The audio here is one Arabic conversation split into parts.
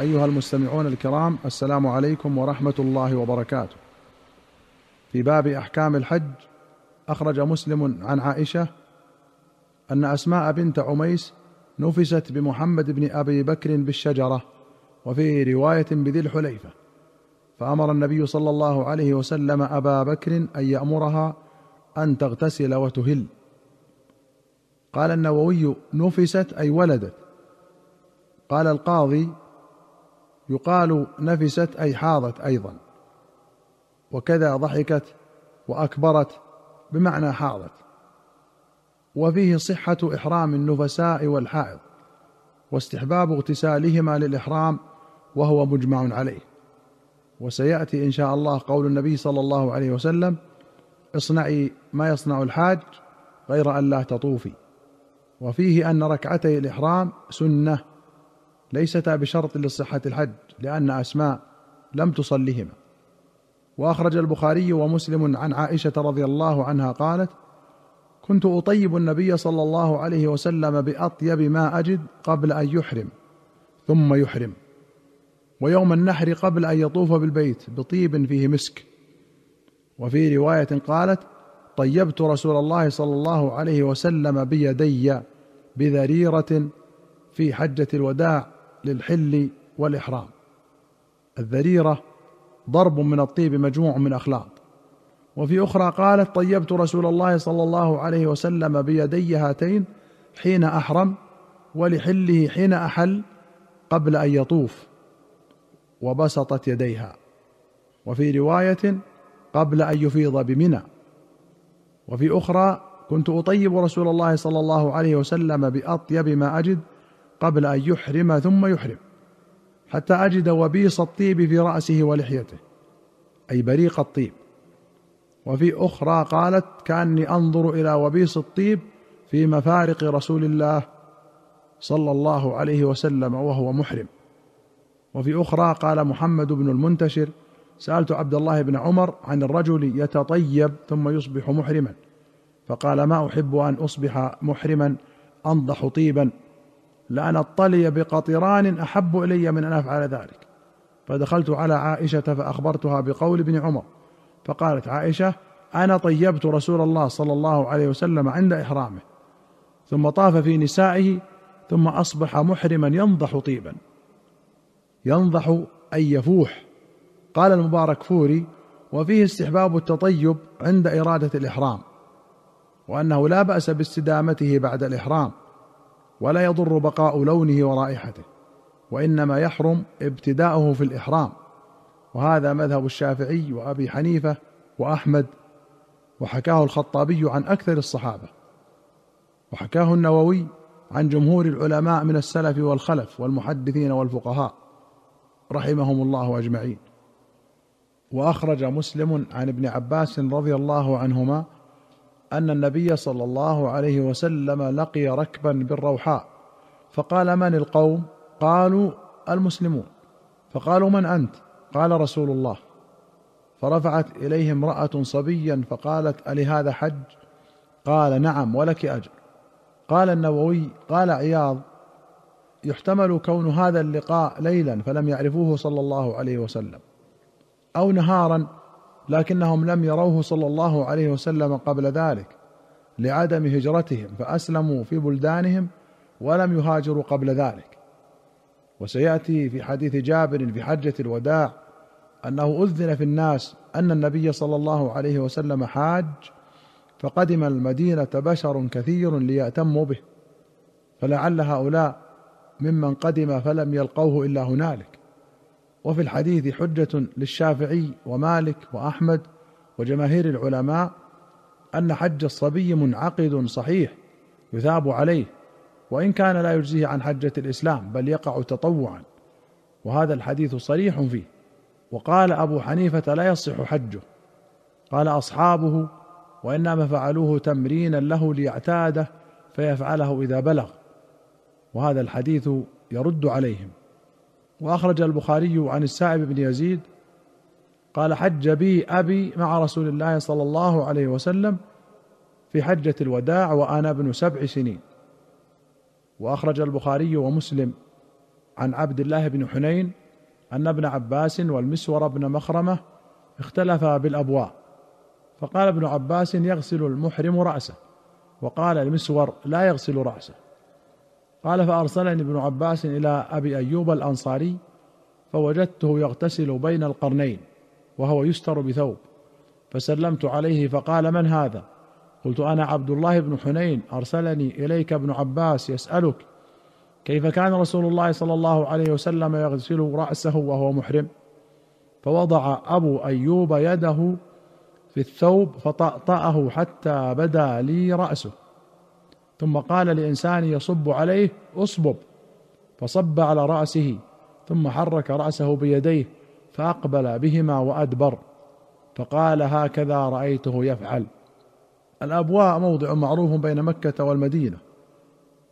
أيها المستمعون الكرام السلام عليكم ورحمة الله وبركاته. في باب أحكام الحج أخرج مسلم عن عائشة أن أسماء بنت عميس نفست بمحمد بن أبي بكر بالشجرة وفي رواية بذي الحليفة فأمر النبي صلى الله عليه وسلم أبا بكر أن يأمرها أن تغتسل وتهل. قال النووي نفست أي ولدت. قال القاضي يقال نفست أي حاضت أيضا. وكذا ضحكت وأكبرت بمعنى حاضت. وفيه صحة إحرام النفساء والحائض واستحباب اغتسالهما للإحرام وهو مجمع عليه. وسيأتي إن شاء الله قول النبي صلى الله عليه وسلم اصنعي ما يصنع الحاج غير أن لا تطوفي. وفيه أن ركعتي الإحرام سنة ليستا بشرط لصحة الحج لأن أسماء لم تصلهما. وأخرج البخاري ومسلم عن عائشة رضي الله عنها قالت كنت أطيب النبي صلى الله عليه وسلم بأطيب ما أجد قبل أن يحرم ثم يحرم. ويوم النحر قبل أن يطوف بالبيت بطيب فيه مسك. وفي رواية قالت طيبت رسول الله صلى الله عليه وسلم بيدي بذريرة في حجة الوداع للحل والإحرام. الذريرة ضرب من الطيب مجموع من أخلاط. وفي أخرى قالت طيبت رسول الله صلى الله عليه وسلم بيدي هاتين حين أحرم ولحله حين أحل قبل أن يطوف وبسطت يديها. وفي رواية قبل أن يفيض بمنى. وفي أخرى كنت أطيب رسول الله صلى الله عليه وسلم بأطيب ما أجد قبل أن يحرم ثم يحرم حتى أجد وبيص الطيب في رأسه ولحيته أي بريق الطيب. وفي أخرى قالت كأني أنظر إلى وبيص الطيب في مفارق رسول الله صلى الله عليه وسلم وهو محرم. وفي أخرى قال محمد بن المنتشر سألت عبد الله بن عمر عن الرجل يتطيب ثم يصبح محرما فقال ما أحب أن أصبح محرما أنضح طيبا. لأن أطلي بقطران أحب إلي من أن أفعل ذلك. فدخلت على عائشة فأخبرتها بقول ابن عمر فقالت عائشة أنا طيبت رسول الله صلى الله عليه وسلم عند إحرامه ثم طاف في نسائه ثم أصبح محرما ينضح طيبا. ينضح أي يفوح. قال المبارك فوري وفيه استحباب التطيب عند إرادة الإحرام وأنه لا بأس باستدامته بعد الإحرام. ولا يضر بقاء لونه ورائحته وإنما يحرم ابتداؤه في الإحرام. وهذا مذهب الشافعي وأبي حنيفة وأحمد وحكاه الخطابي عن أكثر الصحابة. وحكاه النووي عن جمهور العلماء من السلف والخلف والمحدثين والفقهاء رحمهم الله أجمعين. وأخرج مسلم عن ابن عباس رضي الله عنهما أن النبي صلى الله عليه وسلم لقي ركبا بالروحاء. فقال من القوم؟ قالوا المسلمون. فقالوا من أنت؟ قال رسول الله. فرفعت إليه امرأة صبيا فقالت ألهذا حج؟ قال نعم ولك أجر. قال النووي قال عياض يحتمل كون هذا اللقاء ليلا فلم يعرفوه صلى الله عليه وسلم. أو نهارا لكنهم لم يروه صلى الله عليه وسلم قبل ذلك لعدم هجرتهم فأسلموا في بلدانهم ولم يهاجروا قبل ذلك. وسيأتي في حديث جابر في حجة الوداع أنه أذن في الناس أن النبي صلى الله عليه وسلم حاج فقدم المدينة بشر كثير ليأتموا به فلعل هؤلاء ممن قدم فلم يلقوه إلا هنالك. وفي الحديث حجة للشافعي ومالك وأحمد وجماهير العلماء أن حج الصبي منعقد صحيح يثاب عليه وإن كان لا يجزيه عن حجة الإسلام بل يقع تطوعا وهذا الحديث صريح فيه. وقال أبو حنيفة لا يصح حجه. قال أصحابه وإنما فعلوه تمرينا له ليعتاده فيفعله إذا بلغ. وهذا الحديث يرد عليهم. وأخرج البخاري عن السائب بن يزيد قال حج بي أبي مع رسول الله صلى الله عليه وسلم في حجة الوداع وأنا ابن سبع سنين. وأخرج البخاري ومسلم عن عبد الله بن حنين أن ابن عباس والمسور بن مخرمة اختلفا بالأبواء فقال ابن عباس يغسل المحرم رأسه وقال المسور لا يغسل رأسه. قال فأرسلني ابن عباس إلى أبي أيوب الأنصاري فوجدته يغتسل بين القرنين وهو يستر بثوب فسلمت عليه فقال من هذا؟ قلت أنا عبد الله بن حنين أرسلني إليك ابن عباس يسألك كيف كان رسول الله صلى الله عليه وسلم يغسل رأسه وهو محرم؟ فوضع أبو أيوب يده في الثوب فطأطأه حتى بدا لي رأسه. ثم قال لإنسان يصب عليه اصبب فصب على رأسه ثم حرك رأسه بيديه فأقبل بهما وأدبر فقال هكذا رأيته يفعل. الأبواء موضع معروف بين مكة والمدينة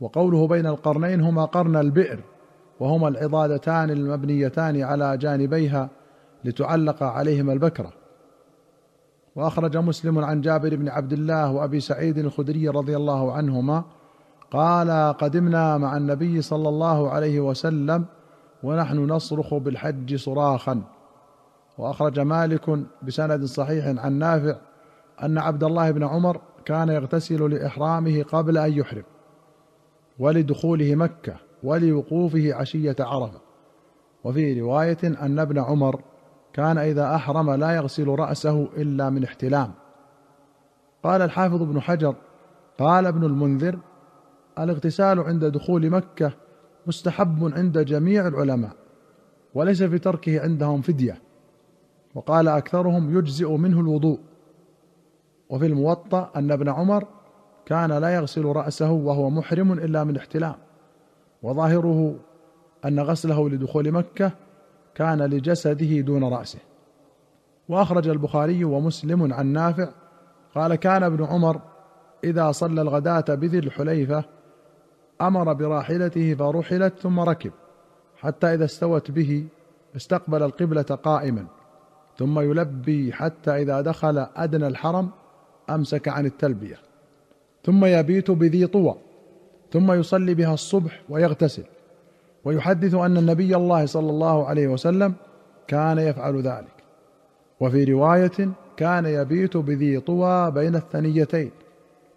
وقوله بين القرنين هما قرن البئر وهما العضادتان المبنيتان على جانبيها لتعلق عليهما البكرة. وأخرج مسلم عن جابر بن عبد الله وأبي سعيد الخدري رضي الله عنهما قال قدمنا مع النبي صلى الله عليه وسلم ونحن نصرخ بالحج صراخا وأخرج مالك بسند صحيح عن نافع أن عبد الله بن عمر كان يغتسل لإحرامه قبل أن يحرم ولدخوله مكة ولوقوفه عشية عرفة. وفي رواية أن ابن عمر كان إذا أحرم لا يغسل رأسه إلا من احتلام. قال الحافظ ابن حجر قال ابن المنذر الاغتسال عند دخول مكة مستحب عند جميع العلماء وليس في تركه عندهم فدية. وقال أكثرهم يجزئ منه الوضوء. وفي الموطأ أن ابن عمر كان لا يغسل رأسه وهو محرم إلا من احتلام. وظاهره أن غسله لدخول مكة كان لجسده دون رأسه. وأخرج البخاري ومسلم عن نافع قال كان ابن عمر إذا صلى الغداة بذي الحليفة أمر براحلته فرحلت ثم ركب حتى إذا استوت به استقبل القبلة قائما ثم يلبي حتى إذا دخل أدنى الحرم أمسك عن التلبية ثم يبيت بذي طوى ثم يصلي بها الصبح ويغتسل. ويحدث أن النبي الله صلى الله عليه وسلم كان يفعل ذلك. وفي رواية كان يبيت بذي طوى بين الثنيتين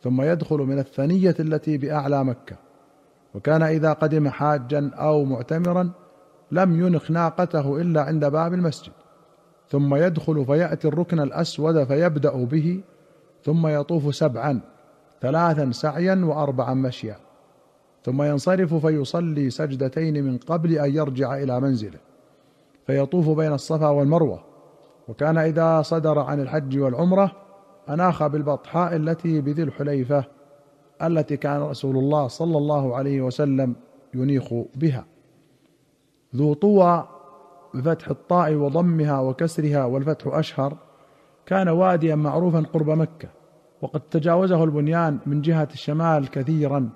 ثم يدخل من الثنية التي بأعلى مكة. وكان إذا قدم حاجا أو معتمرا لم ينخ ناقته إلا عند باب المسجد. ثم يدخل فيأتي الركن الأسود فيبدأ به ثم يطوف سبعا ثلاثا سعيا واربعا مشيا. ثم ينصرف فيصلي سجدتين من قبل أن يرجع إلى منزله فيطوف بين الصفا والمروة وكان إذا صدر عن الحج والعمرة أناخ بالبطحاء التي بذي الحليفة التي كان رسول الله صلى الله عليه وسلم ينيخ بها. ذو طوى بفتح الطاء وضمها وكسرها والفتح أشهر كان واديا معروفا قرب مكة وقد تجاوزه البنيان من جهة الشمال كثيرا.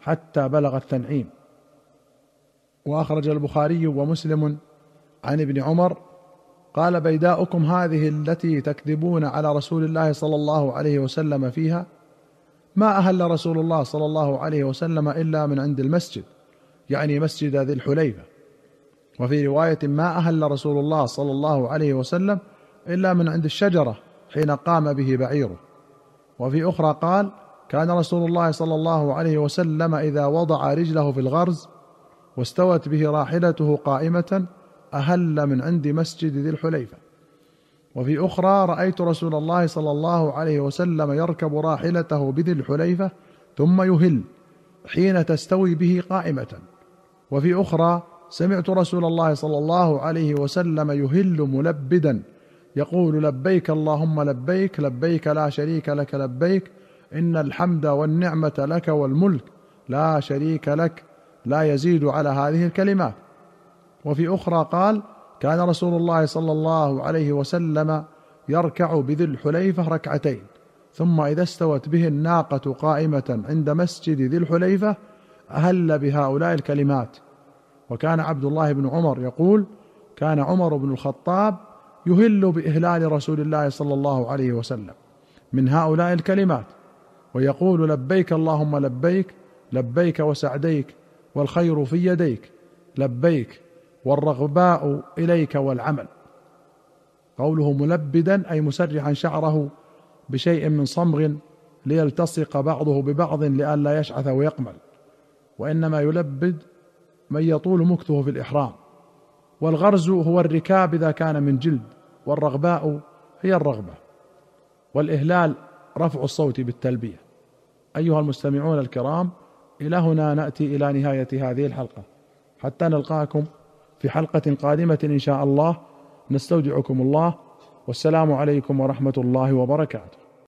حتى بلغ التنعيم. وأخرج البخاري ومسلم عن ابن عمر قال بيداؤكم هذه التي تكذبون على رسول الله صلى الله عليه وسلم فيها ما أهل رسول الله صلى الله عليه وسلم إلا من عند المسجد يعني مسجد ذي الحليفة. وفي رواية ما أهل رسول الله صلى الله عليه وسلم إلا من عند الشجرة حين قام به بعيره. وفي أخرى قال كان رسول الله صلى الله عليه وسلم إذا وضع رجله في الغرز واستوت به راحلته قائمة أهل من عند مسجد ذي الحليفة. وفي أخرى رأيت رسول الله صلى الله عليه وسلم يركب راحلته بذي الحليفة ثم يهل حين تستوي به قائمة. وفي أخرى سمعت رسول الله صلى الله عليه وسلم يهل ملبدا يقول لبيك اللهم لبيك لبيك لا شريك لك لبيك إن الحمد والنعمة لك والملك لا شريك لك لا يزيد على هذه الكلمات. وفي أخرى قال كان رسول الله صلى الله عليه وسلم يركع بذي الحليفة ركعتين ثم إذا استوت به الناقة قائمة عند مسجد ذي الحليفة أهل بهؤلاء الكلمات. وكان عبد الله بن عمر يقول كان عمر بن الخطاب يهل بإهلال رسول الله صلى الله عليه وسلم من هؤلاء الكلمات. ويقول لبيك اللهم لبيك لبيك وسعديك والخير في يديك لبيك والرغباء إليك والعمل. قوله ملبدا أي مسرحا شعره بشيء من صمغ ليلتصق بعضه ببعض لئلا يشعث ويقمل. وإنما يلبد من يطول مكثه في الإحرام. والغرز هو الركاب إذا كان من جلد والرغباء هي الرغبة. والإهلال رفع الصوت بالتلبية. أيها المستمعون الكرام إلى هنا نأتي إلى نهاية هذه الحلقة. حتى نلقاكم في حلقة قادمة إن شاء الله. نستودعكم الله. والسلام عليكم ورحمة الله وبركاته.